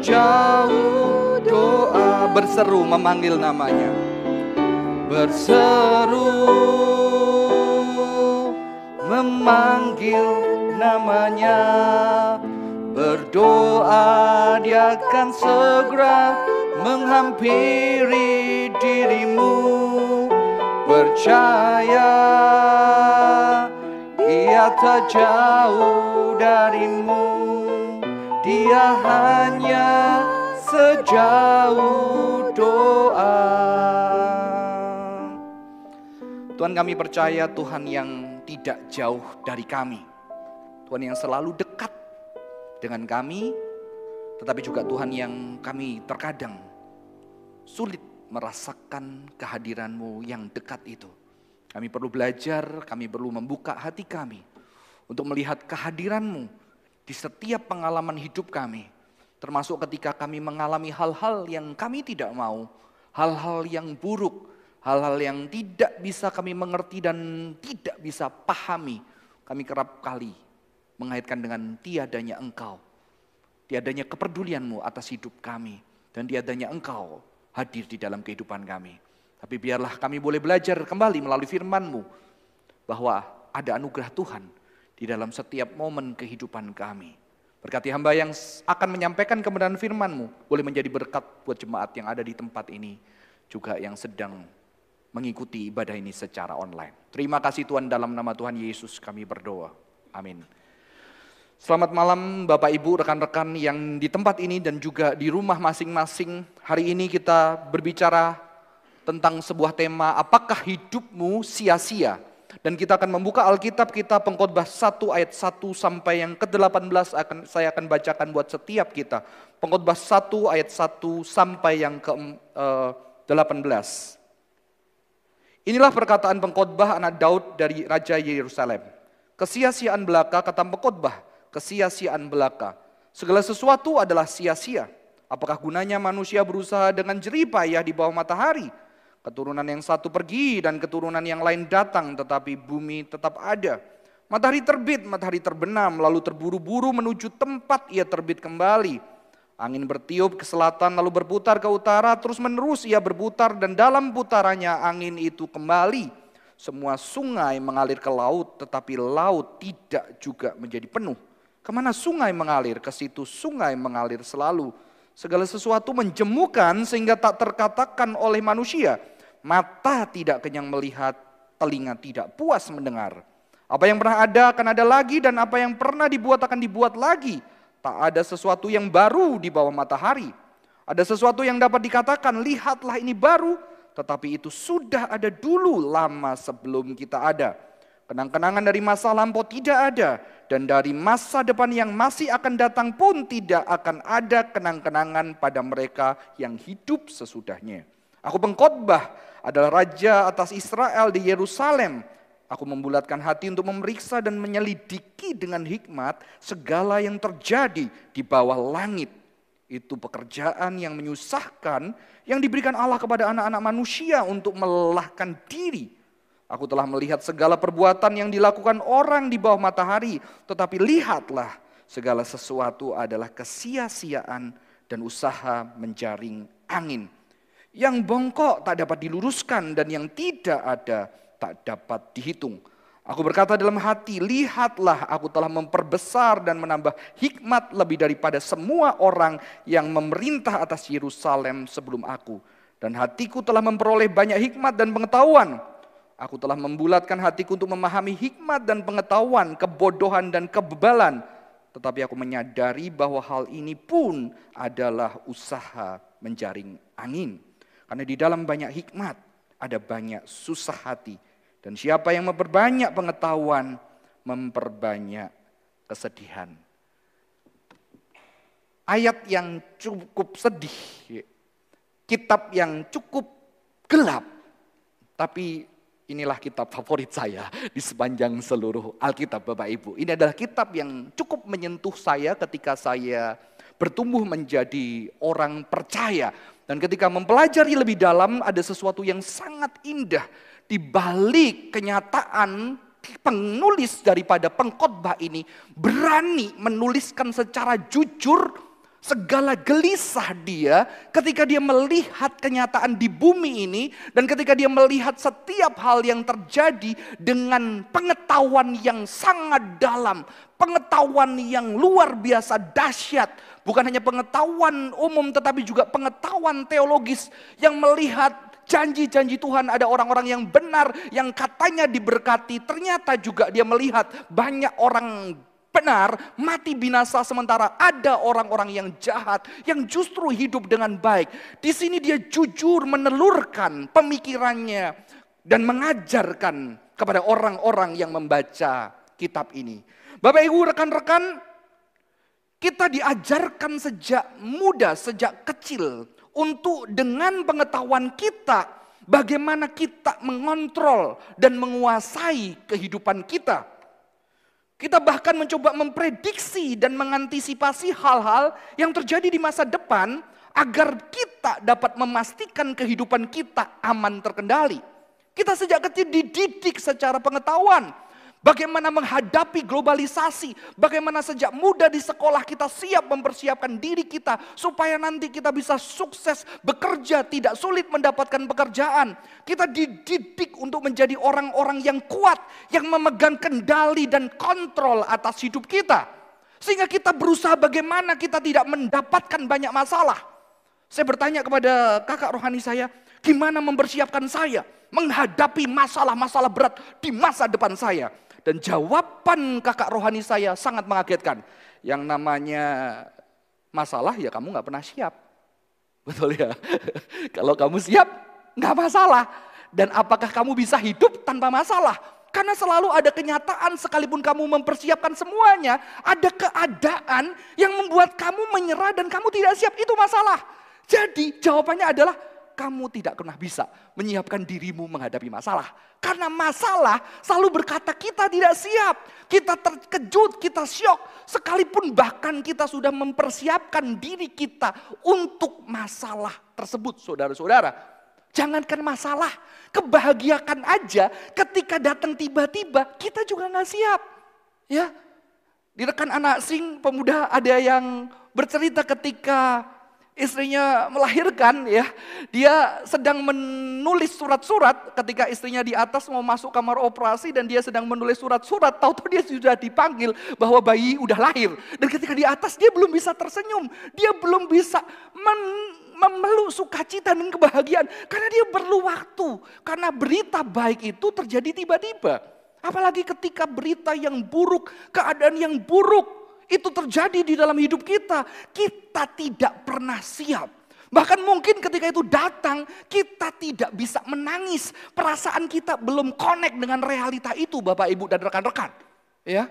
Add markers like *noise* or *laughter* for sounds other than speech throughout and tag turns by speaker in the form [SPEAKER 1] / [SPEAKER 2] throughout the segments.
[SPEAKER 1] sejauh doa berseru memanggil namanya. Berseru memanggil namanya. Berdoa dia akan segera menghampiri dirimu. Percaya ia tak jauh darimu dia hanya sejauh doa Tuhan kami percaya Tuhan yang tidak jauh dari kami Tuhan yang selalu dekat dengan kami tetapi juga Tuhan yang kami terkadang sulit merasakan kehadiranmu yang dekat itu. Kami perlu belajar, kami perlu membuka hati kami untuk melihat kehadiranmu di setiap pengalaman hidup kami. Termasuk ketika kami mengalami hal-hal yang kami tidak mau, hal-hal yang buruk, hal-hal yang tidak bisa kami mengerti dan tidak bisa pahami. Kami kerap kali mengaitkan dengan tiadanya engkau tiadanya kepedulianmu atas hidup kami, dan tiadanya engkau hadir di dalam kehidupan kami. Tapi biarlah kami boleh belajar kembali melalui firman-Mu bahwa ada anugerah Tuhan di dalam setiap momen kehidupan kami. Berkati hamba yang akan menyampaikan kebenaran firman-Mu boleh menjadi berkat buat jemaat yang ada di tempat ini, juga yang sedang mengikuti ibadah ini secara online. Terima kasih Tuhan dalam nama Tuhan Yesus kami berdoa. Amin. Selamat malam Bapak Ibu, rekan-rekan yang di tempat ini dan juga di rumah masing-masing. Hari ini kita berbicara tentang sebuah tema, apakah hidupmu sia-sia? Dan kita akan membuka Alkitab kita pengkhotbah 1 ayat 1 sampai yang ke-18 akan saya akan bacakan buat setiap kita. Pengkhotbah 1 ayat 1 sampai yang ke-18. Inilah perkataan pengkhotbah anak Daud dari Raja Yerusalem. Kesia-siaan belaka kata pengkhotbah, kesia-siaan belaka. Segala sesuatu adalah sia-sia. Apakah gunanya manusia berusaha dengan jerih payah di bawah matahari? Keturunan yang satu pergi dan keturunan yang lain datang, tetapi bumi tetap ada. Matahari terbit, matahari terbenam, lalu terburu-buru menuju tempat ia terbit kembali. Angin bertiup ke selatan lalu berputar ke utara, terus menerus ia berputar dan dalam putarannya angin itu kembali. Semua sungai mengalir ke laut, tetapi laut tidak juga menjadi penuh. Ke mana sungai mengalir, ke situ sungai mengalir selalu. Segala sesuatu menjemukan sehingga tak terkatakan oleh manusia. Mata tidak kenyang melihat, telinga tidak puas mendengar. Apa yang pernah ada akan ada lagi dan apa yang pernah dibuat akan dibuat lagi. Tak ada sesuatu yang baru di bawah matahari. Ada sesuatu yang dapat dikatakan, lihatlah ini baru, tetapi itu sudah ada dulu lama sebelum kita ada. Kenang-kenangan dari masa lampau tidak ada dan dari masa depan yang masih akan datang pun tidak akan ada kenang-kenangan pada mereka yang hidup sesudahnya. Aku pengkhotbah adalah raja atas Israel di Yerusalem. Aku membulatkan hati untuk memeriksa dan menyelidiki dengan hikmat segala yang terjadi di bawah langit. Itu pekerjaan yang menyusahkan yang diberikan Allah kepada anak-anak manusia untuk melelahkan diri Aku telah melihat segala perbuatan yang dilakukan orang di bawah matahari, tetapi lihatlah segala sesuatu adalah kesia-siaan dan usaha menjaring angin. Yang bongkok tak dapat diluruskan dan yang tidak ada tak dapat dihitung. Aku berkata dalam hati, lihatlah aku telah memperbesar dan menambah hikmat lebih daripada semua orang yang memerintah atas Yerusalem sebelum aku. Dan hatiku telah memperoleh banyak hikmat dan pengetahuan Aku telah membulatkan hatiku untuk memahami hikmat dan pengetahuan, kebodohan dan kebebalan. Tetapi aku menyadari bahwa hal ini pun adalah usaha menjaring angin. Karena di dalam banyak hikmat ada banyak susah hati. Dan siapa yang memperbanyak pengetahuan, memperbanyak kesedihan. Ayat yang cukup sedih, kitab yang cukup gelap, tapi Inilah kitab favorit saya di sepanjang seluruh Alkitab Bapak Ibu. Ini adalah kitab yang cukup menyentuh saya ketika saya bertumbuh menjadi orang percaya. Dan ketika mempelajari lebih dalam ada sesuatu yang sangat indah di balik kenyataan penulis daripada pengkhotbah ini berani menuliskan secara jujur segala gelisah dia ketika dia melihat kenyataan di bumi ini dan ketika dia melihat setiap hal yang terjadi dengan pengetahuan yang sangat dalam, pengetahuan yang luar biasa dahsyat, bukan hanya pengetahuan umum tetapi juga pengetahuan teologis yang melihat janji-janji Tuhan. Ada orang-orang yang benar yang katanya diberkati ternyata juga dia melihat banyak orang benar, mati binasa sementara ada orang-orang yang jahat yang justru hidup dengan baik. Di sini dia jujur menelurkan pemikirannya dan mengajarkan kepada orang-orang yang membaca kitab ini. Bapak Ibu rekan-rekan, kita diajarkan sejak muda, sejak kecil untuk dengan pengetahuan kita bagaimana kita mengontrol dan menguasai kehidupan kita. Kita bahkan mencoba memprediksi dan mengantisipasi hal-hal yang terjadi di masa depan agar kita dapat memastikan kehidupan kita aman terkendali. Kita sejak kecil dididik secara pengetahuan Bagaimana menghadapi globalisasi, bagaimana sejak muda di sekolah kita siap mempersiapkan diri kita supaya nanti kita bisa sukses bekerja, tidak sulit mendapatkan pekerjaan. Kita dididik untuk menjadi orang-orang yang kuat, yang memegang kendali dan kontrol atas hidup kita. Sehingga kita berusaha bagaimana kita tidak mendapatkan banyak masalah. Saya bertanya kepada kakak rohani saya, gimana mempersiapkan saya menghadapi masalah-masalah berat di masa depan saya. Dan jawaban kakak rohani saya sangat mengagetkan. Yang namanya masalah ya kamu nggak pernah siap. *laughs* Betul ya? *laughs* Kalau kamu siap nggak masalah. Dan apakah kamu bisa hidup tanpa masalah? Karena selalu ada kenyataan sekalipun kamu mempersiapkan semuanya. Ada keadaan yang membuat kamu menyerah dan kamu tidak siap. Itu masalah. Jadi jawabannya adalah kamu tidak pernah bisa menyiapkan dirimu menghadapi masalah. Karena masalah selalu berkata kita tidak siap. Kita terkejut, kita syok. Sekalipun bahkan kita sudah mempersiapkan diri kita untuk masalah tersebut saudara-saudara. Jangankan masalah, kebahagiaan aja ketika datang tiba-tiba kita juga nggak siap. Ya, di rekan anak sing pemuda ada yang bercerita ketika istrinya melahirkan ya, dia sedang menulis surat-surat ketika istrinya di atas mau masuk kamar operasi dan dia sedang menulis surat-surat, tahu-tahu dia sudah dipanggil bahwa bayi udah lahir. Dan ketika di atas dia belum bisa tersenyum, dia belum bisa men memeluk sukacita dan kebahagiaan karena dia perlu waktu. Karena berita baik itu terjadi tiba-tiba. Apalagi ketika berita yang buruk, keadaan yang buruk itu terjadi di dalam hidup kita, kita tidak pernah siap. Bahkan mungkin ketika itu datang, kita tidak bisa menangis. Perasaan kita belum connect dengan realita itu Bapak Ibu dan rekan-rekan. Ya,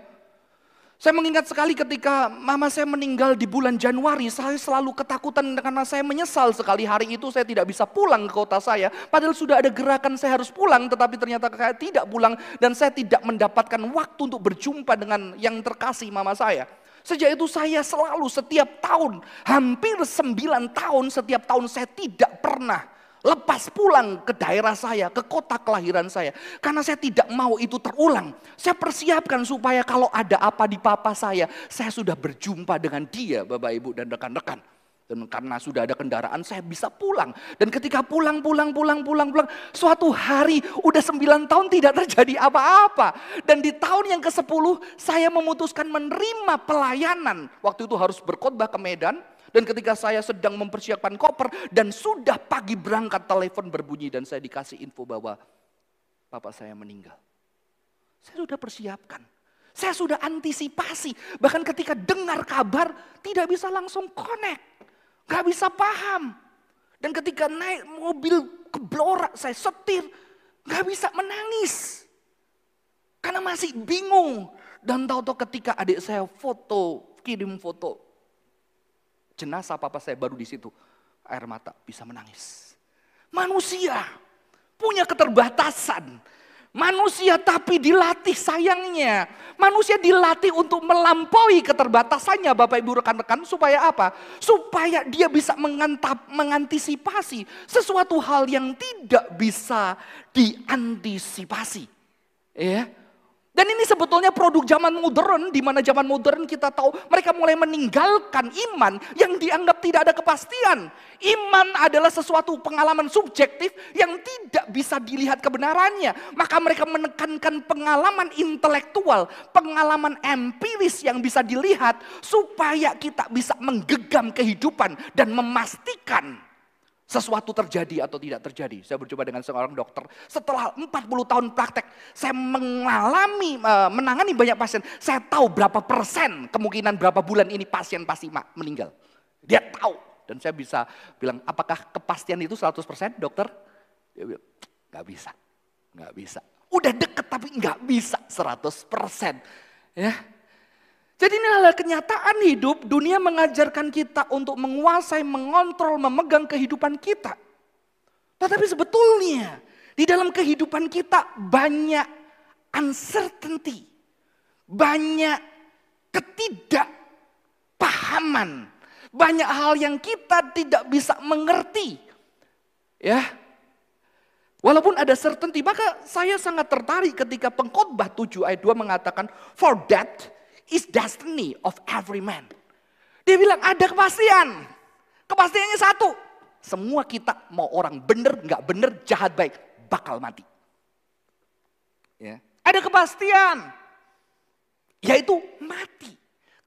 [SPEAKER 1] saya mengingat sekali ketika mama saya meninggal di bulan Januari, saya selalu ketakutan karena saya menyesal sekali hari itu saya tidak bisa pulang ke kota saya. Padahal sudah ada gerakan saya harus pulang, tetapi ternyata saya tidak pulang dan saya tidak mendapatkan waktu untuk berjumpa dengan yang terkasih mama saya. Sejak itu saya selalu setiap tahun, hampir sembilan tahun setiap tahun saya tidak pernah lepas pulang ke daerah saya, ke kota kelahiran saya. Karena saya tidak mau itu terulang. Saya persiapkan supaya kalau ada apa di papa saya, saya sudah berjumpa dengan dia Bapak Ibu dan rekan-rekan. Dan karena sudah ada kendaraan saya bisa pulang. Dan ketika pulang, pulang, pulang, pulang, pulang. Suatu hari udah sembilan tahun tidak terjadi apa-apa. Dan di tahun yang ke sepuluh saya memutuskan menerima pelayanan. Waktu itu harus berkhotbah ke Medan. Dan ketika saya sedang mempersiapkan koper dan sudah pagi berangkat telepon berbunyi dan saya dikasih info bahwa bapak saya meninggal. Saya sudah persiapkan. Saya sudah antisipasi. Bahkan ketika dengar kabar tidak bisa langsung connect. Gak bisa paham. Dan ketika naik mobil keblorak, saya setir, gak bisa menangis. Karena masih bingung. Dan tahu-tahu ketika adik saya foto, kirim foto jenazah papa saya baru di situ. Air mata bisa menangis. Manusia punya keterbatasan. Manusia tapi dilatih sayangnya. Manusia dilatih untuk melampaui keterbatasannya Bapak Ibu rekan-rekan supaya apa? Supaya dia bisa mengantap, mengantisipasi sesuatu hal yang tidak bisa diantisipasi. Ya. Dan ini sebetulnya produk zaman modern, di mana zaman modern kita tahu mereka mulai meninggalkan iman yang dianggap tidak ada kepastian. Iman adalah sesuatu pengalaman subjektif yang tidak bisa dilihat kebenarannya. Maka mereka menekankan pengalaman intelektual, pengalaman empiris yang bisa dilihat supaya kita bisa menggenggam kehidupan dan memastikan sesuatu terjadi atau tidak terjadi. Saya berjumpa dengan seorang dokter. Setelah 40 tahun praktek, saya mengalami, eh, menangani banyak pasien. Saya tahu berapa persen kemungkinan berapa bulan ini pasien pasti meninggal. Dia tahu. Dan saya bisa bilang, apakah kepastian itu 100 persen dokter? Dia bilang, gak bisa. Gak bisa. Udah deket tapi gak bisa 100 persen. Ya, jadi ini adalah kenyataan hidup, dunia mengajarkan kita untuk menguasai, mengontrol, memegang kehidupan kita. Tetapi sebetulnya di dalam kehidupan kita banyak uncertainty, banyak ketidakpahaman, banyak hal yang kita tidak bisa mengerti. Ya, Walaupun ada certainty, maka saya sangat tertarik ketika pengkhotbah 7 ayat 2 mengatakan, For that is destiny of every man. Dia bilang ada kepastian. Kepastiannya satu. Semua kita mau orang benar, nggak benar, jahat baik, bakal mati. Ya. Ada kepastian. Yaitu mati.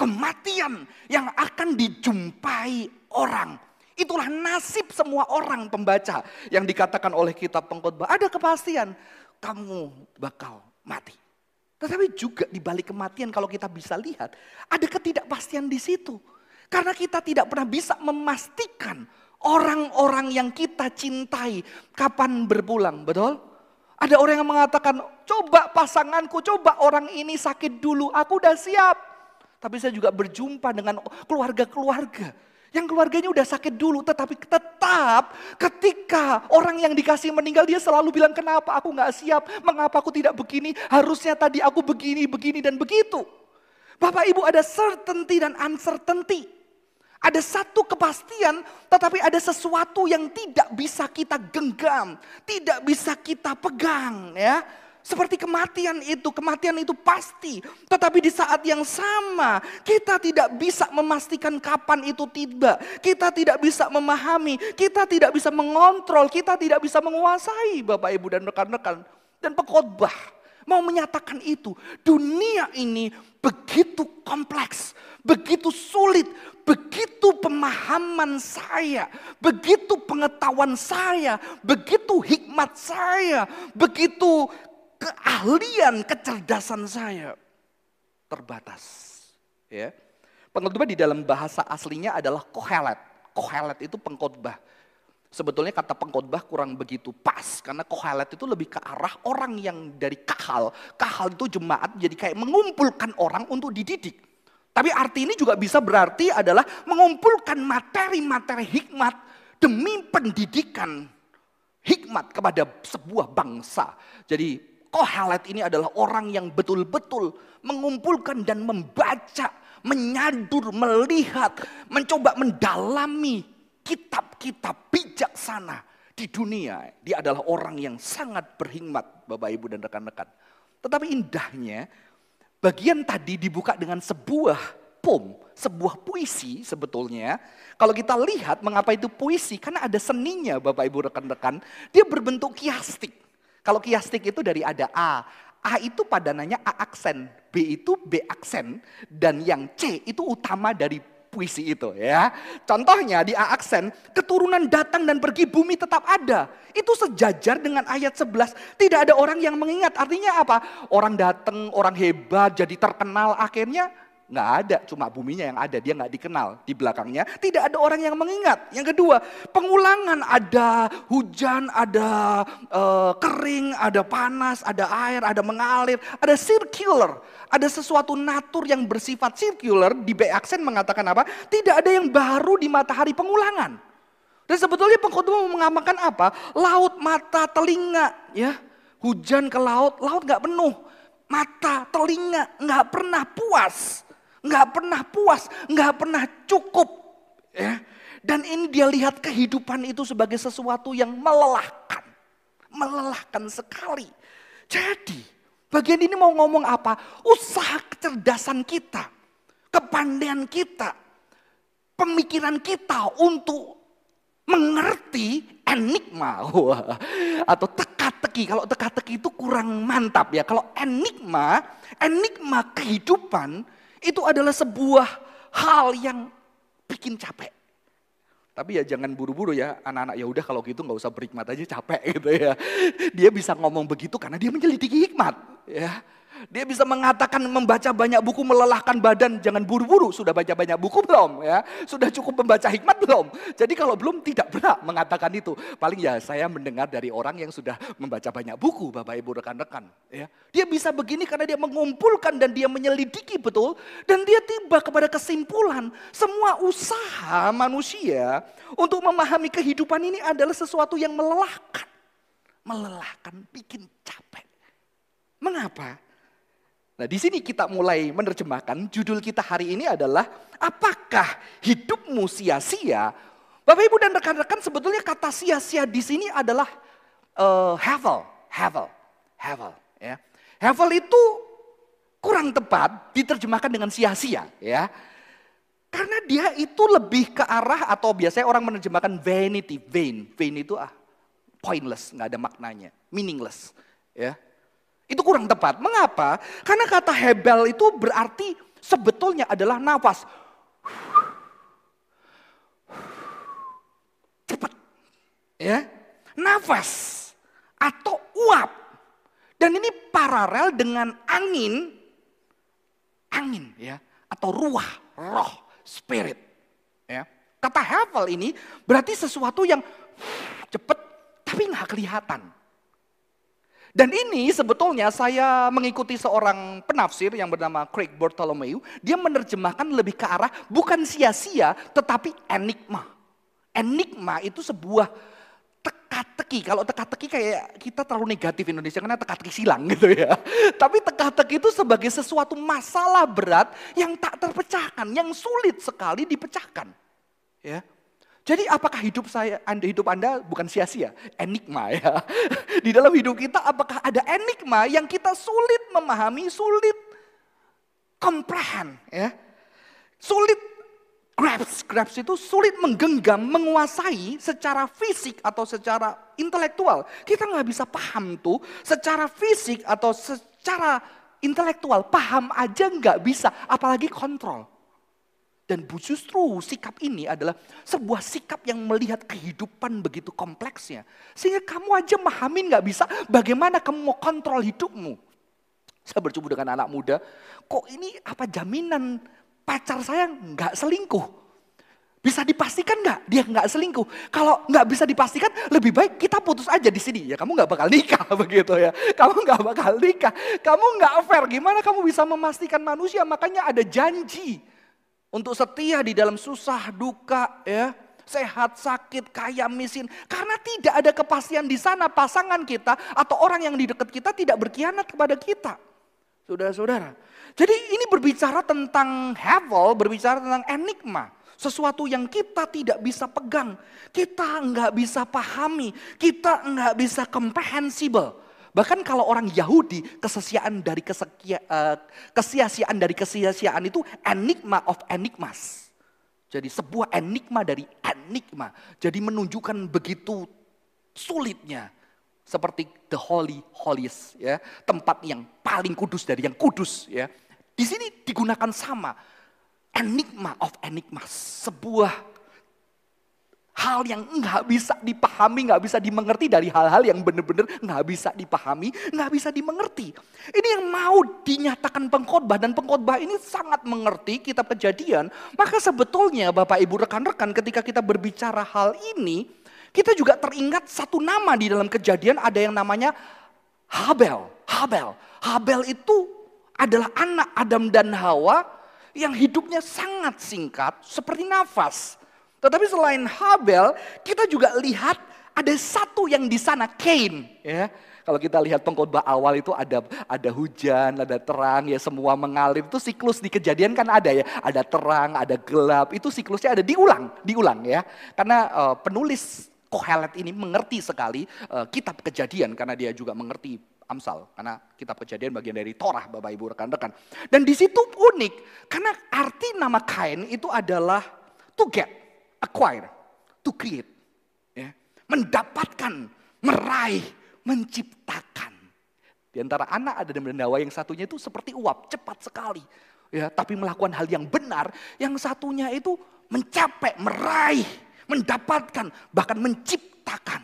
[SPEAKER 1] Kematian yang akan dijumpai orang. Itulah nasib semua orang pembaca yang dikatakan oleh kitab pengkhotbah. Ada kepastian kamu bakal mati. Tetapi juga di balik kematian kalau kita bisa lihat, ada ketidakpastian di situ. Karena kita tidak pernah bisa memastikan orang-orang yang kita cintai kapan berpulang, betul? Ada orang yang mengatakan, coba pasanganku, coba orang ini sakit dulu, aku udah siap. Tapi saya juga berjumpa dengan keluarga-keluarga yang keluarganya udah sakit dulu tetapi tetap ketika orang yang dikasih meninggal dia selalu bilang kenapa aku nggak siap, mengapa aku tidak begini, harusnya tadi aku begini, begini dan begitu. Bapak Ibu ada certainty dan uncertainty. Ada satu kepastian tetapi ada sesuatu yang tidak bisa kita genggam, tidak bisa kita pegang ya. Seperti kematian itu, kematian itu pasti. Tetapi di saat yang sama, kita tidak bisa memastikan kapan itu tiba. Kita tidak bisa memahami, kita tidak bisa mengontrol, kita tidak bisa menguasai Bapak Ibu dan rekan-rekan. Dan pekotbah mau menyatakan itu. Dunia ini begitu kompleks, begitu sulit, begitu pemahaman saya, begitu pengetahuan saya, begitu hikmat saya, begitu keahlian, kecerdasan saya terbatas. Ya. Pengkhotbah di dalam bahasa aslinya adalah kohelet. Kohelet itu pengkhotbah. Sebetulnya kata pengkhotbah kurang begitu pas karena kohelet itu lebih ke arah orang yang dari kahal. Kahal itu jemaat jadi kayak mengumpulkan orang untuk dididik. Tapi arti ini juga bisa berarti adalah mengumpulkan materi-materi hikmat demi pendidikan hikmat kepada sebuah bangsa. Jadi Kohelet ini adalah orang yang betul-betul mengumpulkan dan membaca, menyadur, melihat, mencoba mendalami kitab-kitab bijaksana di dunia. Dia adalah orang yang sangat berhikmat Bapak Ibu dan rekan-rekan. Tetapi indahnya bagian tadi dibuka dengan sebuah pom, sebuah puisi sebetulnya. Kalau kita lihat mengapa itu puisi, karena ada seninya Bapak Ibu rekan-rekan, dia berbentuk kiastik. Kalau kiastik itu dari ada A. A itu padanannya A aksen, B itu B aksen, dan yang C itu utama dari puisi itu ya. Contohnya di A aksen, keturunan datang dan pergi bumi tetap ada. Itu sejajar dengan ayat 11. Tidak ada orang yang mengingat. Artinya apa? Orang datang, orang hebat, jadi terkenal. Akhirnya Nggak ada, cuma buminya yang ada, dia nggak dikenal. Di belakangnya tidak ada orang yang mengingat. Yang kedua, pengulangan ada hujan, ada uh, kering, ada panas, ada air, ada mengalir, ada circular. Ada sesuatu natur yang bersifat circular, di B aksen mengatakan apa? Tidak ada yang baru di matahari pengulangan. Dan sebetulnya pengkhotbah mengamalkan apa? Laut, mata, telinga, ya. Hujan ke laut, laut nggak penuh. Mata, telinga nggak pernah puas nggak pernah puas, nggak pernah cukup. Ya. Dan ini dia lihat kehidupan itu sebagai sesuatu yang melelahkan. Melelahkan sekali. Jadi Bagian ini mau ngomong apa? Usaha kecerdasan kita, kepandaian kita, pemikiran kita untuk mengerti enigma *laughs* atau teka-teki. Kalau teka-teki itu kurang mantap ya. Kalau enigma, enigma kehidupan itu adalah sebuah hal yang bikin capek. Tapi ya jangan buru-buru ya anak-anak ya udah kalau gitu nggak usah berhikmat aja capek *laughs* gitu ya. Dia bisa ngomong begitu karena dia menyelidiki hikmat ya. Dia bisa mengatakan membaca banyak buku melelahkan badan, jangan buru-buru. Sudah baca banyak buku belum ya? Sudah cukup membaca hikmat belum? Jadi kalau belum tidak berat mengatakan itu. Paling ya saya mendengar dari orang yang sudah membaca banyak buku, Bapak Ibu rekan-rekan, ya. Dia bisa begini karena dia mengumpulkan dan dia menyelidiki betul dan dia tiba kepada kesimpulan semua usaha manusia untuk memahami kehidupan ini adalah sesuatu yang melelahkan. Melelahkan, bikin capek. Mengapa? Nah, di sini kita mulai menerjemahkan judul kita hari ini adalah apakah hidupmu sia-sia? Bapak Ibu dan rekan-rekan sebetulnya kata sia-sia di sini adalah uh, havel, havel, havel. Ya. Havel itu kurang tepat diterjemahkan dengan sia-sia, ya. Karena dia itu lebih ke arah atau biasanya orang menerjemahkan vanity, vain. Vain itu ah pointless, nggak ada maknanya, meaningless, ya. Itu kurang tepat. Mengapa? Karena kata hebel itu berarti sebetulnya adalah nafas. Cepat. Ya. Nafas atau uap. Dan ini paralel dengan angin angin ya atau ruah, roh, spirit. Ya. Kata hevel ini berarti sesuatu yang cepat tapi nggak kelihatan. Dan ini sebetulnya saya mengikuti seorang penafsir yang bernama Craig Bartholomew. Dia menerjemahkan lebih ke arah bukan sia-sia tetapi enigma. Enigma itu sebuah teka-teki. Kalau teka-teki kayak kita terlalu negatif Indonesia karena teka-teki silang gitu ya. *laughs* Tapi teka-teki itu sebagai sesuatu masalah berat yang tak terpecahkan, yang sulit sekali dipecahkan. Ya. Jadi apakah hidup saya, anda, hidup Anda bukan sia-sia? Enigma ya. *laughs* Di dalam hidup kita apakah ada enigma yang kita sulit memahami, sulit comprehend ya. Sulit grasp, grasp itu sulit menggenggam, menguasai secara fisik atau secara intelektual. Kita nggak bisa paham tuh secara fisik atau secara intelektual. Paham aja nggak bisa, apalagi kontrol. Dan justru sikap ini adalah sebuah sikap yang melihat kehidupan begitu kompleksnya. Sehingga kamu aja memahami nggak bisa bagaimana kamu mau kontrol hidupmu. Saya berjumpa dengan anak muda, kok ini apa jaminan pacar saya nggak selingkuh? Bisa dipastikan nggak dia nggak selingkuh? Kalau nggak bisa dipastikan, lebih baik kita putus aja di sini. Ya kamu nggak bakal nikah *laughs* begitu ya. Kamu nggak bakal nikah. Kamu nggak fair. Gimana kamu bisa memastikan manusia? Makanya ada janji untuk setia di dalam susah, duka, ya, sehat, sakit, kaya, miskin. Karena tidak ada kepastian di sana pasangan kita atau orang yang di dekat kita tidak berkhianat kepada kita. Saudara-saudara. Jadi ini berbicara tentang hevel, berbicara tentang enigma. Sesuatu yang kita tidak bisa pegang, kita nggak bisa pahami, kita nggak bisa comprehensible. Bahkan kalau orang Yahudi, kesesiaan dari kesekia, uh, kesia-siaan dari kesia-siaan itu enigma of enigmas. Jadi sebuah enigma dari enigma. Jadi menunjukkan begitu sulitnya. Seperti the holy holiest ya, tempat yang paling kudus dari yang kudus ya. Di sini digunakan sama enigma of enigmas, sebuah hal yang nggak bisa dipahami, nggak bisa dimengerti dari hal-hal yang benar-benar nggak bisa dipahami, nggak bisa dimengerti. Ini yang mau dinyatakan pengkhotbah dan pengkhotbah ini sangat mengerti kitab kejadian. Maka sebetulnya Bapak Ibu rekan-rekan ketika kita berbicara hal ini, kita juga teringat satu nama di dalam kejadian ada yang namanya Habel. Habel. Habel itu adalah anak Adam dan Hawa yang hidupnya sangat singkat seperti nafas. Tetapi selain Habel, kita juga lihat ada satu yang di sana, Cain. Ya. Kalau kita lihat pengkhotbah awal itu ada ada hujan, ada terang, ya semua mengalir. Itu siklus di kejadian kan ada ya, ada terang, ada gelap. Itu siklusnya ada diulang, diulang ya. Karena uh, penulis Kohelet ini mengerti sekali uh, kitab kejadian karena dia juga mengerti Amsal karena kitab kejadian bagian dari Torah Bapak Ibu rekan-rekan. Dan di situ unik karena arti nama Kain itu adalah to get, acquire, to create, ya. mendapatkan, meraih, menciptakan. Di antara anak ada dan mendawa yang satunya itu seperti uap, cepat sekali. Ya, tapi melakukan hal yang benar, yang satunya itu mencapai, meraih, mendapatkan, bahkan menciptakan.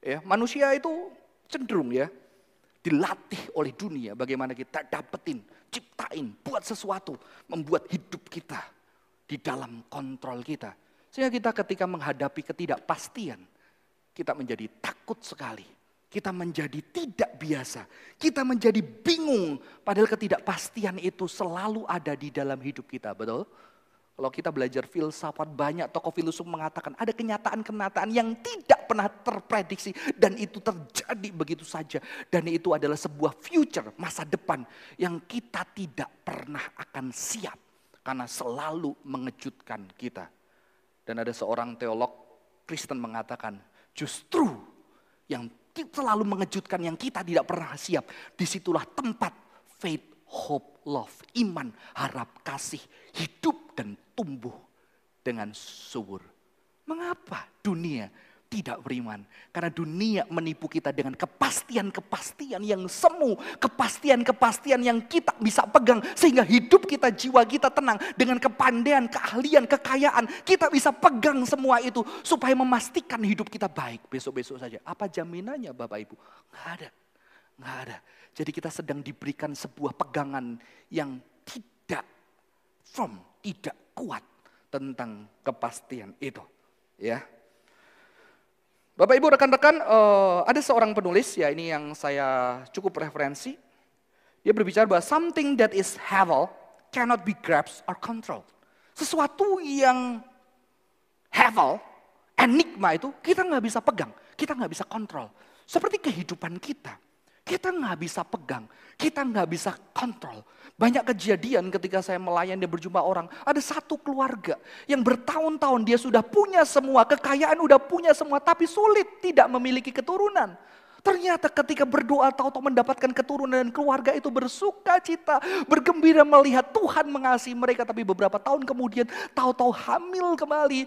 [SPEAKER 1] Ya, manusia itu cenderung ya dilatih oleh dunia bagaimana kita dapetin, ciptain, buat sesuatu, membuat hidup kita di dalam kontrol kita. Sehingga kita ketika menghadapi ketidakpastian, kita menjadi takut sekali. Kita menjadi tidak biasa. Kita menjadi bingung. Padahal ketidakpastian itu selalu ada di dalam hidup kita. Betul? Kalau kita belajar filsafat banyak tokoh filsuf mengatakan ada kenyataan-kenyataan yang tidak pernah terprediksi dan itu terjadi begitu saja dan itu adalah sebuah future masa depan yang kita tidak pernah akan siap karena selalu mengejutkan kita. Dan ada seorang teolog Kristen mengatakan justru yang selalu mengejutkan yang kita tidak pernah siap di situlah tempat faith hope, love, iman, harap, kasih, hidup dan tumbuh dengan subur. Mengapa dunia tidak beriman? Karena dunia menipu kita dengan kepastian-kepastian yang semu, kepastian-kepastian yang kita bisa pegang sehingga hidup kita, jiwa kita tenang dengan kepandaian, keahlian, kekayaan. Kita bisa pegang semua itu supaya memastikan hidup kita baik besok-besok saja. Apa jaminannya Bapak Ibu? Nggak ada. Nggak ada. Jadi kita sedang diberikan sebuah pegangan yang tidak firm, tidak kuat tentang kepastian itu. Ya. Bapak Ibu rekan-rekan, uh, ada seorang penulis ya ini yang saya cukup referensi. Dia berbicara bahwa something that is hevel cannot be grasped or controlled. Sesuatu yang hevel, enigma itu kita nggak bisa pegang, kita nggak bisa kontrol. Seperti kehidupan kita. Kita nggak bisa pegang, kita nggak bisa kontrol. Banyak kejadian ketika saya melayani dan berjumpa orang, ada satu keluarga yang bertahun-tahun dia sudah punya semua, kekayaan udah punya semua, tapi sulit tidak memiliki keturunan. Ternyata ketika berdoa tahu-tahu mendapatkan keturunan dan keluarga itu bersuka cita, bergembira melihat Tuhan mengasihi mereka. Tapi beberapa tahun kemudian tahu-tahu hamil kembali.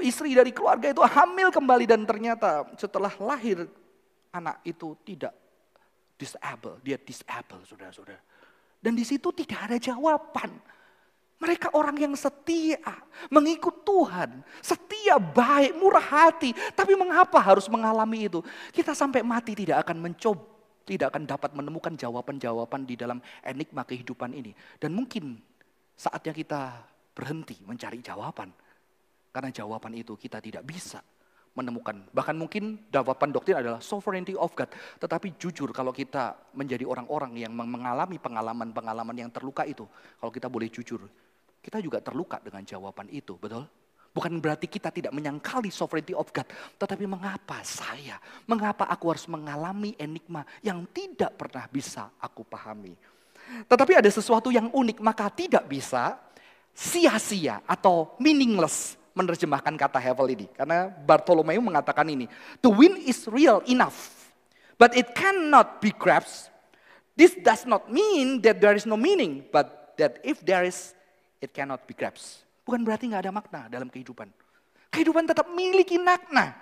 [SPEAKER 1] Istri dari keluarga itu hamil kembali dan ternyata setelah lahir anak itu tidak disable, dia disable saudara-saudara. Dan di situ tidak ada jawaban. Mereka orang yang setia, mengikut Tuhan, setia, baik, murah hati. Tapi mengapa harus mengalami itu? Kita sampai mati tidak akan mencoba, tidak akan dapat menemukan jawaban-jawaban di dalam enigma kehidupan ini. Dan mungkin saatnya kita berhenti mencari jawaban. Karena jawaban itu kita tidak bisa menemukan. Bahkan mungkin jawaban doktrin adalah sovereignty of God. Tetapi jujur kalau kita menjadi orang-orang yang mengalami pengalaman-pengalaman yang terluka itu. Kalau kita boleh jujur, kita juga terluka dengan jawaban itu, betul? Bukan berarti kita tidak menyangkali sovereignty of God. Tetapi mengapa saya, mengapa aku harus mengalami enigma yang tidak pernah bisa aku pahami. Tetapi ada sesuatu yang unik, maka tidak bisa sia-sia atau meaningless menerjemahkan kata Hevel ini. Karena Bartolomeu mengatakan ini. The wind is real enough, but it cannot be grasped. This does not mean that there is no meaning, but that if there is, it cannot be grasped. Bukan berarti nggak ada makna dalam kehidupan. Kehidupan tetap memiliki makna.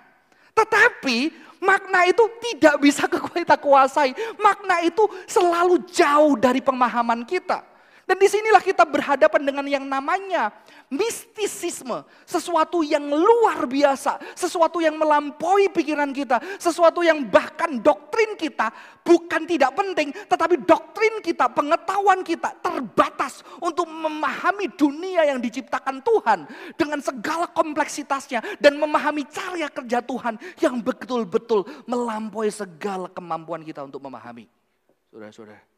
[SPEAKER 1] Tetapi makna itu tidak bisa *laughs* kita kuasai. Makna itu selalu jauh dari pemahaman kita. Dan di sinilah kita berhadapan dengan yang namanya mistisisme. Sesuatu yang luar biasa. Sesuatu yang melampaui pikiran kita. Sesuatu yang bahkan doktrin kita bukan tidak penting. Tetapi doktrin kita, pengetahuan kita terbatas untuk memahami dunia yang diciptakan Tuhan. Dengan segala kompleksitasnya. Dan memahami cara kerja Tuhan yang betul-betul melampaui segala kemampuan kita untuk memahami. Saudara-saudara.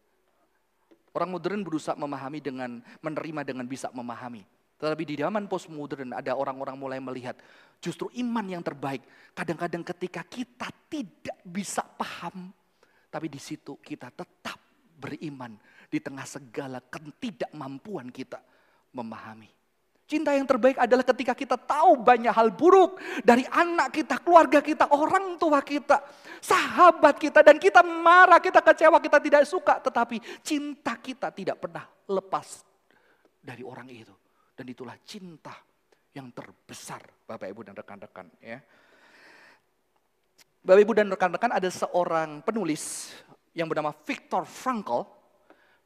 [SPEAKER 1] Orang modern berusaha memahami dengan menerima dengan bisa memahami. Tetapi di zaman postmodern ada orang-orang mulai melihat justru iman yang terbaik. Kadang-kadang ketika kita tidak bisa paham, tapi di situ kita tetap beriman di tengah segala ketidakmampuan kita memahami. Cinta yang terbaik adalah ketika kita tahu banyak hal buruk dari anak kita, keluarga kita, orang tua kita, sahabat kita, dan kita marah, kita kecewa, kita tidak suka, tetapi cinta kita tidak pernah lepas dari orang itu. Dan itulah cinta yang terbesar, Bapak Ibu dan rekan-rekan. Ya. Bapak Ibu dan rekan-rekan ada seorang penulis yang bernama Viktor Frankl.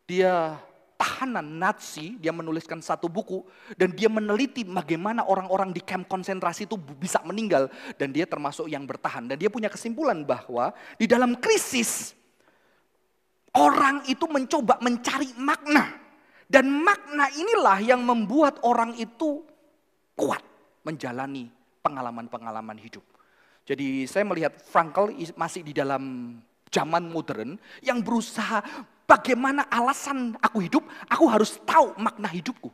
[SPEAKER 1] Dia tahanan Nazi, dia menuliskan satu buku dan dia meneliti bagaimana orang-orang di kamp konsentrasi itu bisa meninggal dan dia termasuk yang bertahan dan dia punya kesimpulan bahwa di dalam krisis orang itu mencoba mencari makna dan makna inilah yang membuat orang itu kuat menjalani pengalaman-pengalaman hidup. Jadi saya melihat Frankl masih di dalam zaman modern yang berusaha Bagaimana alasan aku hidup? Aku harus tahu makna hidupku.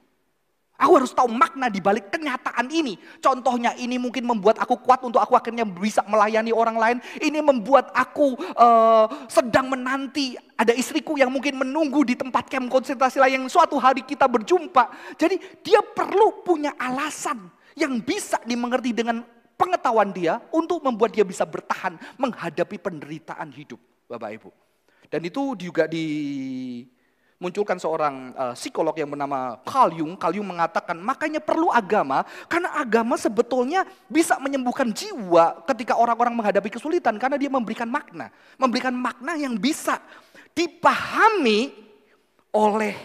[SPEAKER 1] Aku harus tahu makna di balik kenyataan ini. Contohnya ini mungkin membuat aku kuat untuk aku akhirnya bisa melayani orang lain. Ini membuat aku uh, sedang menanti ada istriku yang mungkin menunggu di tempat camp konsentrasi lain yang suatu hari kita berjumpa. Jadi dia perlu punya alasan yang bisa dimengerti dengan pengetahuan dia untuk membuat dia bisa bertahan menghadapi penderitaan hidup. Bapak Ibu. Dan itu juga dimunculkan seorang uh, psikolog yang bernama Carl Jung. Carl Jung mengatakan makanya perlu agama karena agama sebetulnya bisa menyembuhkan jiwa ketika orang-orang menghadapi kesulitan karena dia memberikan makna, memberikan makna yang bisa dipahami oleh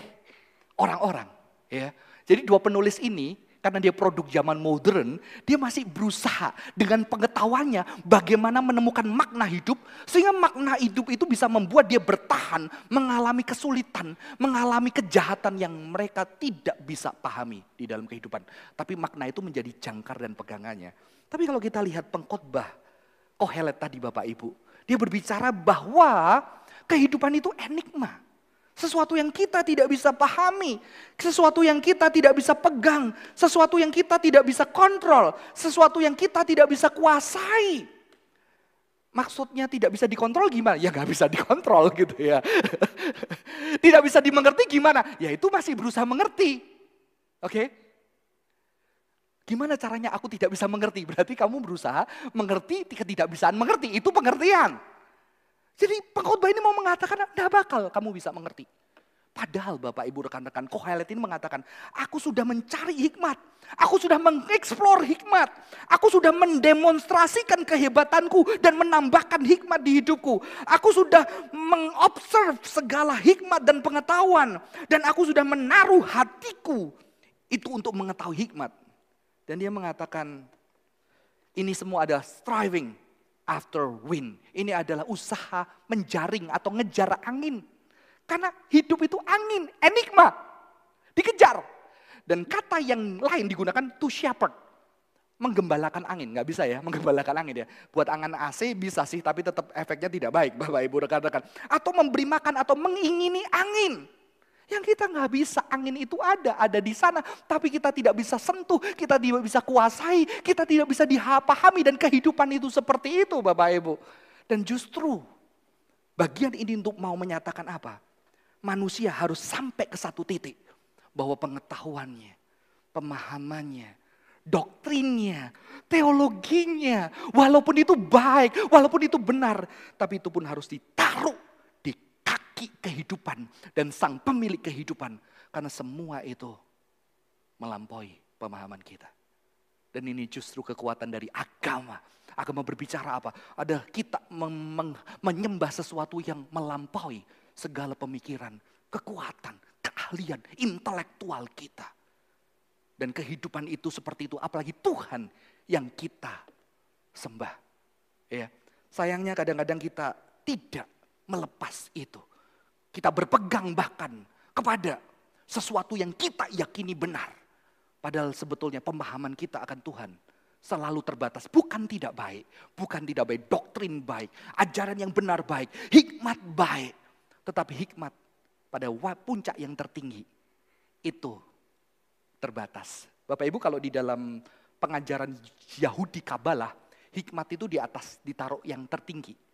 [SPEAKER 1] orang-orang. Ya, jadi dua penulis ini karena dia produk zaman modern, dia masih berusaha dengan pengetahuannya bagaimana menemukan makna hidup, sehingga makna hidup itu bisa membuat dia bertahan, mengalami kesulitan, mengalami kejahatan yang mereka tidak bisa pahami di dalam kehidupan. Tapi makna itu menjadi jangkar dan pegangannya. Tapi kalau kita lihat pengkhotbah Kohelet tadi Bapak Ibu, dia berbicara bahwa kehidupan itu enigma. Sesuatu yang kita tidak bisa pahami, sesuatu yang kita tidak bisa pegang, sesuatu yang kita tidak bisa kontrol, sesuatu yang kita tidak bisa kuasai. Maksudnya tidak bisa dikontrol gimana? Ya nggak bisa dikontrol gitu ya. *laughs* tidak bisa dimengerti gimana? Ya itu masih berusaha mengerti. Oke? Okay? Gimana caranya aku tidak bisa mengerti? Berarti kamu berusaha mengerti ketidakbisaan mengerti. Itu pengertian. Jadi pengkhotbah ini mau mengatakan tidak bakal kamu bisa mengerti. Padahal Bapak Ibu rekan-rekan Kohelet ini mengatakan, aku sudah mencari hikmat. Aku sudah mengeksplor hikmat. Aku sudah mendemonstrasikan kehebatanku dan menambahkan hikmat di hidupku. Aku sudah mengobserv segala hikmat dan pengetahuan. Dan aku sudah menaruh hatiku itu untuk mengetahui hikmat. Dan dia mengatakan, ini semua adalah striving after wind. Ini adalah usaha menjaring atau ngejar angin. Karena hidup itu angin, enigma. Dikejar. Dan kata yang lain digunakan to shepherd. Menggembalakan angin, nggak bisa ya, menggembalakan angin ya. Buat angan AC bisa sih, tapi tetap efeknya tidak baik, Bapak Ibu rekan-rekan. Atau memberi makan atau mengingini angin. Yang kita nggak bisa, angin itu ada, ada di sana. Tapi kita tidak bisa sentuh, kita tidak bisa kuasai, kita tidak bisa dipahami. Dan kehidupan itu seperti itu Bapak Ibu. Dan justru bagian ini untuk mau menyatakan apa? Manusia harus sampai ke satu titik. Bahwa pengetahuannya, pemahamannya, doktrinnya, teologinya. Walaupun itu baik, walaupun itu benar. Tapi itu pun harus ditaruh kaki kehidupan dan sang pemilik kehidupan. Karena semua itu melampaui pemahaman kita. Dan ini justru kekuatan dari agama. Agama berbicara apa? Ada kita menyembah sesuatu yang melampaui segala pemikiran, kekuatan, keahlian, intelektual kita. Dan kehidupan itu seperti itu, apalagi Tuhan yang kita sembah. Ya, sayangnya kadang-kadang kita tidak melepas itu. Kita berpegang bahkan kepada sesuatu yang kita yakini benar. Padahal sebetulnya pemahaman kita akan Tuhan selalu terbatas. Bukan tidak baik, bukan tidak baik, doktrin baik, ajaran yang benar baik, hikmat baik. Tetapi hikmat pada puncak yang tertinggi itu terbatas. Bapak Ibu kalau di dalam pengajaran Yahudi Kabalah, hikmat itu di atas ditaruh yang tertinggi.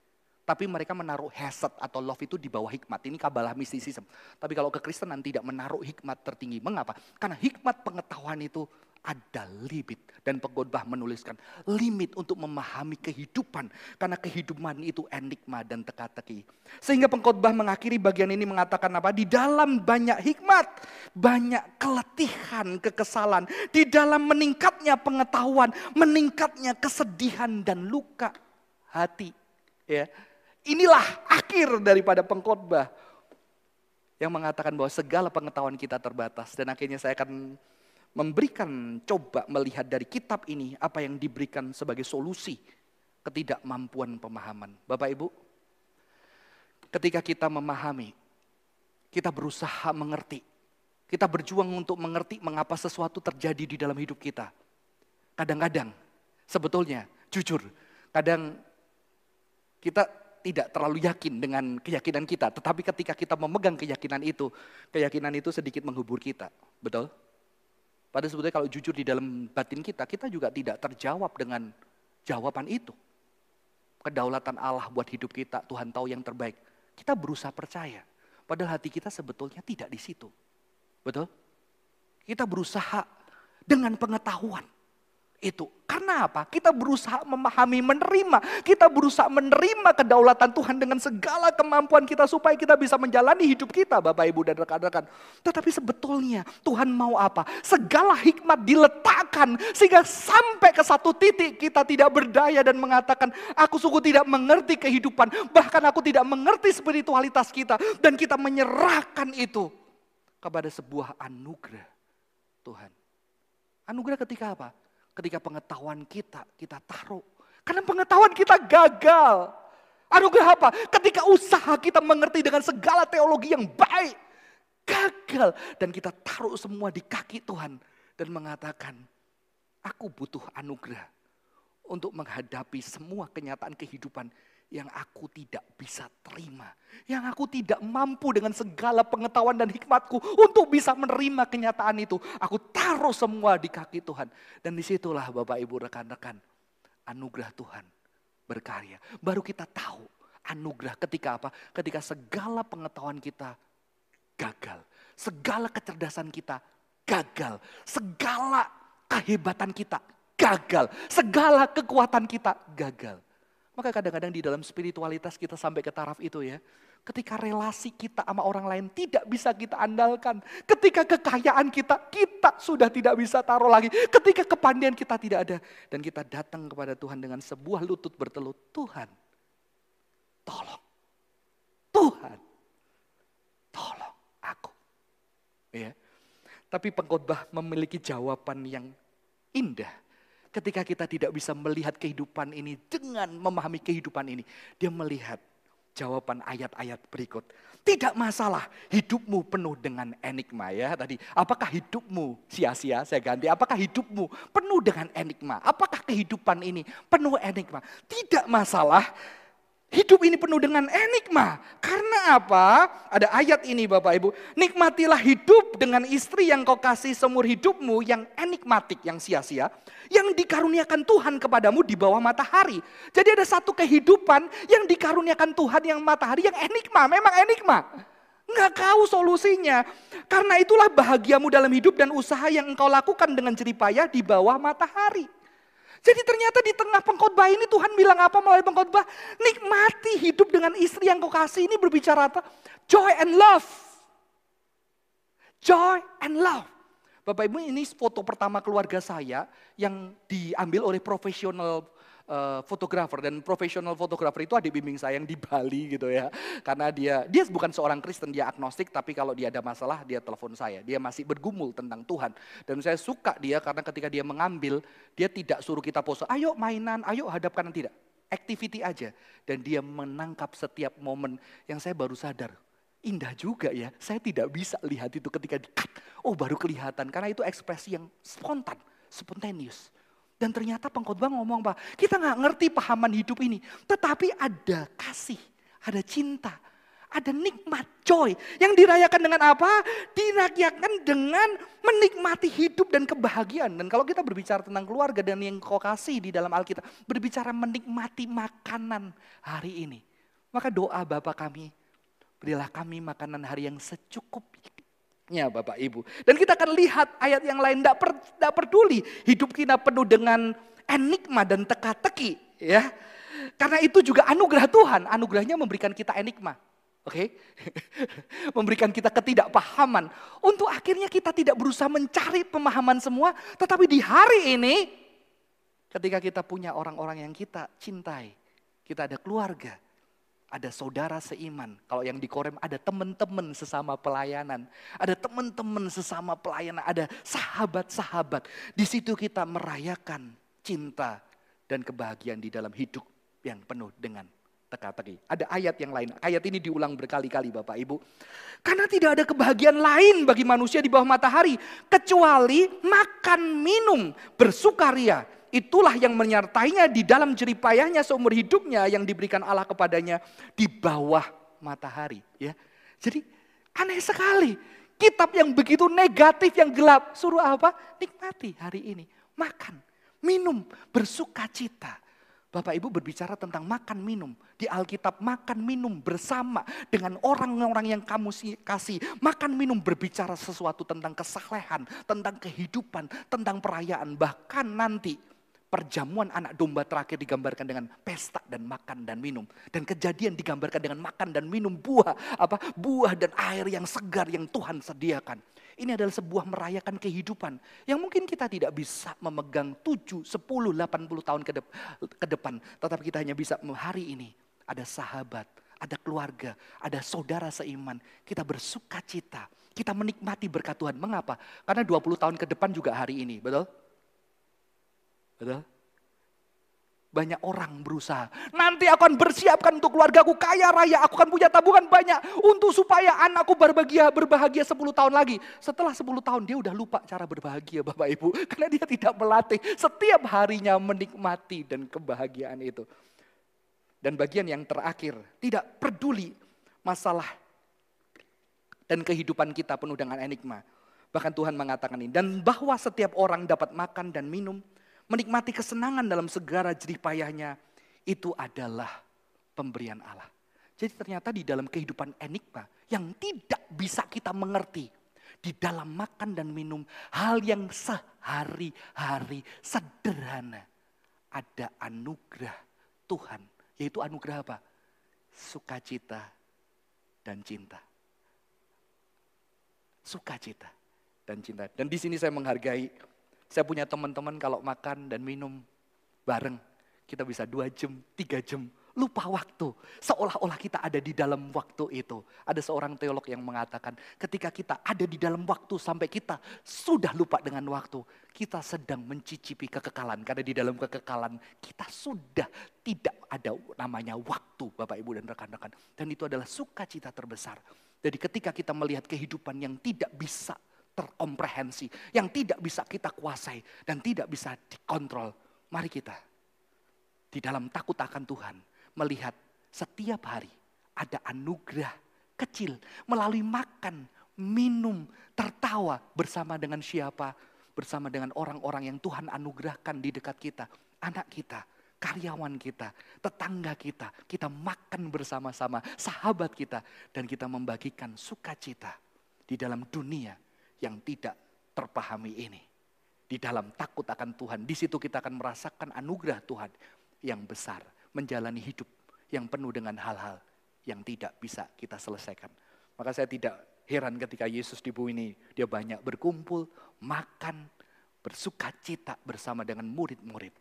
[SPEAKER 1] Tapi mereka menaruh hasad atau love itu di bawah hikmat. Ini kabalah mistisism. Tapi kalau kekristenan tidak menaruh hikmat tertinggi. Mengapa? Karena hikmat pengetahuan itu ada limit. Dan pengkhotbah menuliskan limit untuk memahami kehidupan. Karena kehidupan itu enigma dan teka-teki. Sehingga pengkhotbah mengakhiri bagian ini mengatakan apa? Di dalam banyak hikmat, banyak keletihan, kekesalan. Di dalam meningkatnya pengetahuan, meningkatnya kesedihan dan luka hati. Ya. Inilah akhir daripada pengkhotbah yang mengatakan bahwa segala pengetahuan kita terbatas dan akhirnya saya akan memberikan coba melihat dari kitab ini apa yang diberikan sebagai solusi ketidakmampuan pemahaman. Bapak Ibu, ketika kita memahami, kita berusaha mengerti, kita berjuang untuk mengerti mengapa sesuatu terjadi di dalam hidup kita. Kadang-kadang, sebetulnya, jujur, kadang kita tidak terlalu yakin dengan keyakinan kita, tetapi ketika kita memegang keyakinan itu, keyakinan itu sedikit menghubur kita. Betul? Pada sebetulnya kalau jujur di dalam batin kita, kita juga tidak terjawab dengan jawaban itu. Kedaulatan Allah buat hidup kita, Tuhan tahu yang terbaik. Kita berusaha percaya, padahal hati kita sebetulnya tidak di situ. Betul? Kita berusaha dengan pengetahuan itu. Karena apa? Kita berusaha memahami, menerima. Kita berusaha menerima kedaulatan Tuhan dengan segala kemampuan kita supaya kita bisa menjalani hidup kita Bapak Ibu dan rekan-rekan. Tetapi sebetulnya Tuhan mau apa? Segala hikmat diletakkan sehingga sampai ke satu titik kita tidak berdaya dan mengatakan aku sungguh tidak mengerti kehidupan. Bahkan aku tidak mengerti spiritualitas kita. Dan kita menyerahkan itu kepada sebuah anugerah Tuhan. Anugerah ketika apa? Ketika pengetahuan kita, kita taruh. Karena pengetahuan kita gagal. Anugerah apa? Ketika usaha kita mengerti dengan segala teologi yang baik. Gagal. Dan kita taruh semua di kaki Tuhan. Dan mengatakan, aku butuh anugerah. Untuk menghadapi semua kenyataan kehidupan yang aku tidak bisa terima. Yang aku tidak mampu dengan segala pengetahuan dan hikmatku untuk bisa menerima kenyataan itu. Aku taruh semua di kaki Tuhan. Dan di situlah Bapak Ibu rekan-rekan anugerah Tuhan berkarya. Baru kita tahu anugerah ketika apa? Ketika segala pengetahuan kita gagal. Segala kecerdasan kita gagal. Segala kehebatan kita gagal. Segala kekuatan kita gagal. Maka kadang-kadang di dalam spiritualitas kita sampai ke taraf itu ya. Ketika relasi kita sama orang lain tidak bisa kita andalkan. Ketika kekayaan kita, kita sudah tidak bisa taruh lagi. Ketika kepandian kita tidak ada. Dan kita datang kepada Tuhan dengan sebuah lutut bertelut. Tuhan, tolong. Tuhan, tolong aku. Ya. Tapi pengkhotbah memiliki jawaban yang indah ketika kita tidak bisa melihat kehidupan ini dengan memahami kehidupan ini, dia melihat jawaban ayat-ayat berikut. Tidak masalah hidupmu penuh dengan enigma ya tadi. Apakah hidupmu sia-sia? Saya ganti. Apakah hidupmu penuh dengan enigma? Apakah kehidupan ini penuh enigma? Tidak masalah Hidup ini penuh dengan enigma. Karena apa? Ada ayat ini Bapak Ibu. Nikmatilah hidup dengan istri yang kau kasih seumur hidupmu yang enigmatik, yang sia-sia. Yang dikaruniakan Tuhan kepadamu di bawah matahari. Jadi ada satu kehidupan yang dikaruniakan Tuhan yang matahari yang enigma. Memang enigma. Nggak tahu solusinya. Karena itulah bahagiamu dalam hidup dan usaha yang engkau lakukan dengan jeripayah di bawah matahari. Jadi ternyata di tengah pengkhotbah ini Tuhan bilang apa melalui pengkhotbah? Nikmati hidup dengan istri yang kau kasih ini berbicara apa? Joy and love. Joy and love. Bapak Ibu ini foto pertama keluarga saya yang diambil oleh profesional fotografer uh, dan profesional fotografer itu adik bimbing saya yang di Bali gitu ya. Karena dia dia bukan seorang Kristen, dia agnostik tapi kalau dia ada masalah dia telepon saya. Dia masih bergumul tentang Tuhan. Dan saya suka dia karena ketika dia mengambil, dia tidak suruh kita pose, ayo mainan, ayo hadapkan tidak. Activity aja. Dan dia menangkap setiap momen yang saya baru sadar. Indah juga ya, saya tidak bisa lihat itu ketika di. Oh baru kelihatan, karena itu ekspresi yang spontan, spontaneous. Dan ternyata pengkhotbah ngomong pak, kita nggak ngerti pahaman hidup ini. Tetapi ada kasih, ada cinta, ada nikmat joy. Yang dirayakan dengan apa? Dirayakan dengan menikmati hidup dan kebahagiaan. Dan kalau kita berbicara tentang keluarga dan yang kau kasih di dalam Alkitab. Berbicara menikmati makanan hari ini. Maka doa Bapak kami, berilah kami makanan hari yang secukupnya Bapak Ibu. Dan kita akan lihat ayat yang lain, tidak per, peduli hidup kita penuh dengan enigma dan teka-teki. ya. Karena itu juga anugerah Tuhan, anugerahnya memberikan kita enigma. Oke, okay? *laughs* memberikan kita ketidakpahaman untuk akhirnya kita tidak berusaha mencari pemahaman semua, tetapi di hari ini, ketika kita punya orang-orang yang kita cintai, kita ada keluarga, ada saudara seiman. Kalau yang di Korem ada teman-teman sesama pelayanan, ada teman-teman sesama pelayanan, ada sahabat-sahabat. Di situ kita merayakan cinta dan kebahagiaan di dalam hidup yang penuh dengan teka-teki. Ada ayat yang lain. Ayat ini diulang berkali-kali Bapak Ibu. Karena tidak ada kebahagiaan lain bagi manusia di bawah matahari. Kecuali makan minum bersukaria. Itulah yang menyertainya di dalam jeripayahnya seumur hidupnya yang diberikan Allah kepadanya di bawah matahari. Ya, Jadi aneh sekali. Kitab yang begitu negatif, yang gelap. Suruh apa? Nikmati hari ini. Makan, minum, bersuka cita. Bapak Ibu berbicara tentang makan minum. Di Alkitab makan minum bersama dengan orang-orang yang kamu kasih. Makan minum berbicara sesuatu tentang kesalehan, tentang kehidupan, tentang perayaan. Bahkan nanti perjamuan anak domba terakhir digambarkan dengan pesta dan makan dan minum. Dan kejadian digambarkan dengan makan dan minum buah. apa Buah dan air yang segar yang Tuhan sediakan. Ini adalah sebuah merayakan kehidupan yang mungkin kita tidak bisa memegang 7, 10, 80 tahun ke, ke depan. Tetapi kita hanya bisa hari ini ada sahabat, ada keluarga, ada saudara seiman. Kita bersuka cita, kita menikmati berkat Tuhan. Mengapa? Karena 20 tahun ke depan juga hari ini, betul? Betul? Banyak orang berusaha. Nanti aku akan bersiapkan untuk keluargaku kaya raya. Aku akan punya tabungan banyak. Untuk supaya anakku berbahagia, berbahagia 10 tahun lagi. Setelah 10 tahun dia udah lupa cara berbahagia Bapak Ibu. *laughs* Karena dia tidak melatih setiap harinya menikmati dan kebahagiaan itu. Dan bagian yang terakhir, tidak peduli masalah dan kehidupan kita penuh dengan enigma. Bahkan Tuhan mengatakan ini. Dan bahwa setiap orang dapat makan dan minum menikmati kesenangan dalam segala jerih payahnya, itu adalah pemberian Allah. Jadi ternyata di dalam kehidupan enigma yang tidak bisa kita mengerti, di dalam makan dan minum hal yang sehari-hari sederhana ada anugerah Tuhan, yaitu anugerah apa? Sukacita dan cinta. Sukacita dan cinta. Dan di sini saya menghargai saya punya teman-teman kalau makan dan minum bareng, kita bisa dua jam, tiga jam, lupa waktu. Seolah-olah kita ada di dalam waktu itu. Ada seorang teolog yang mengatakan, ketika kita ada di dalam waktu sampai kita sudah lupa dengan waktu, kita sedang mencicipi kekekalan. Karena di dalam kekekalan kita sudah tidak ada namanya waktu, Bapak Ibu dan rekan-rekan. Dan itu adalah sukacita terbesar. Jadi ketika kita melihat kehidupan yang tidak bisa terkomprehensi, yang tidak bisa kita kuasai dan tidak bisa dikontrol. Mari kita di dalam takut akan Tuhan melihat setiap hari ada anugerah kecil melalui makan, minum, tertawa bersama dengan siapa? Bersama dengan orang-orang yang Tuhan anugerahkan di dekat kita, anak kita, karyawan kita, tetangga kita, kita makan bersama-sama, sahabat kita, dan kita membagikan sukacita di dalam dunia yang tidak terpahami ini. Di dalam takut akan Tuhan, di situ kita akan merasakan anugerah Tuhan yang besar. Menjalani hidup yang penuh dengan hal-hal yang tidak bisa kita selesaikan. Maka saya tidak heran ketika Yesus di bumi ini, dia banyak berkumpul, makan, bersuka cita bersama dengan murid-murid.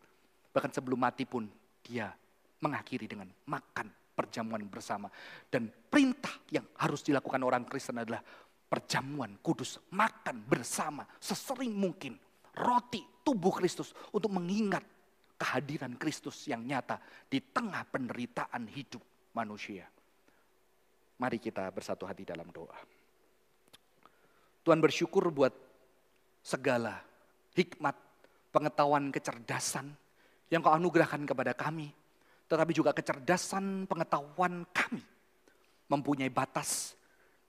[SPEAKER 1] Bahkan sebelum mati pun dia mengakhiri dengan makan perjamuan bersama. Dan perintah yang harus dilakukan orang Kristen adalah perjamuan kudus, makan bersama sesering mungkin roti tubuh Kristus untuk mengingat kehadiran Kristus yang nyata di tengah penderitaan hidup manusia. Mari kita bersatu hati dalam doa. Tuhan bersyukur buat segala hikmat, pengetahuan, kecerdasan yang kau anugerahkan kepada kami. Tetapi juga kecerdasan pengetahuan kami mempunyai batas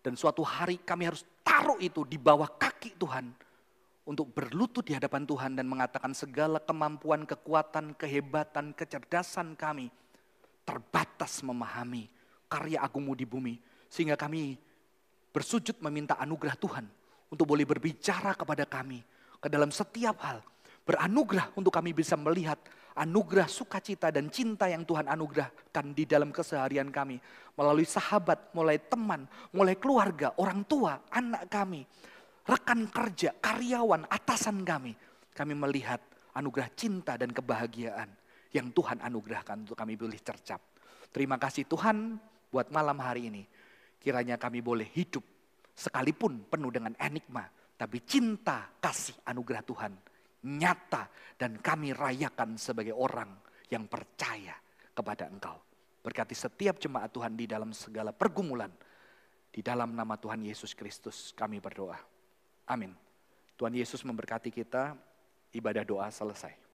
[SPEAKER 1] dan suatu hari kami harus taruh itu di bawah kaki Tuhan. Untuk berlutut di hadapan Tuhan dan mengatakan segala kemampuan, kekuatan, kehebatan, kecerdasan kami terbatas memahami karya agungmu di bumi. Sehingga kami bersujud meminta anugerah Tuhan untuk boleh berbicara kepada kami ke dalam setiap hal. Beranugerah untuk kami bisa melihat anugerah sukacita dan cinta yang Tuhan anugerahkan di dalam keseharian kami. Melalui sahabat, mulai teman, mulai keluarga, orang tua, anak kami, rekan kerja, karyawan, atasan kami. Kami melihat anugerah cinta dan kebahagiaan yang Tuhan anugerahkan untuk kami boleh cercap. Terima kasih Tuhan buat malam hari ini. Kiranya kami boleh hidup sekalipun penuh dengan enigma, tapi cinta, kasih, anugerah Tuhan nyata dan kami rayakan sebagai orang yang percaya kepada Engkau. Berkati setiap jemaat Tuhan di dalam segala pergumulan. Di dalam nama Tuhan Yesus Kristus kami berdoa. Amin. Tuhan Yesus memberkati kita, ibadah doa selesai.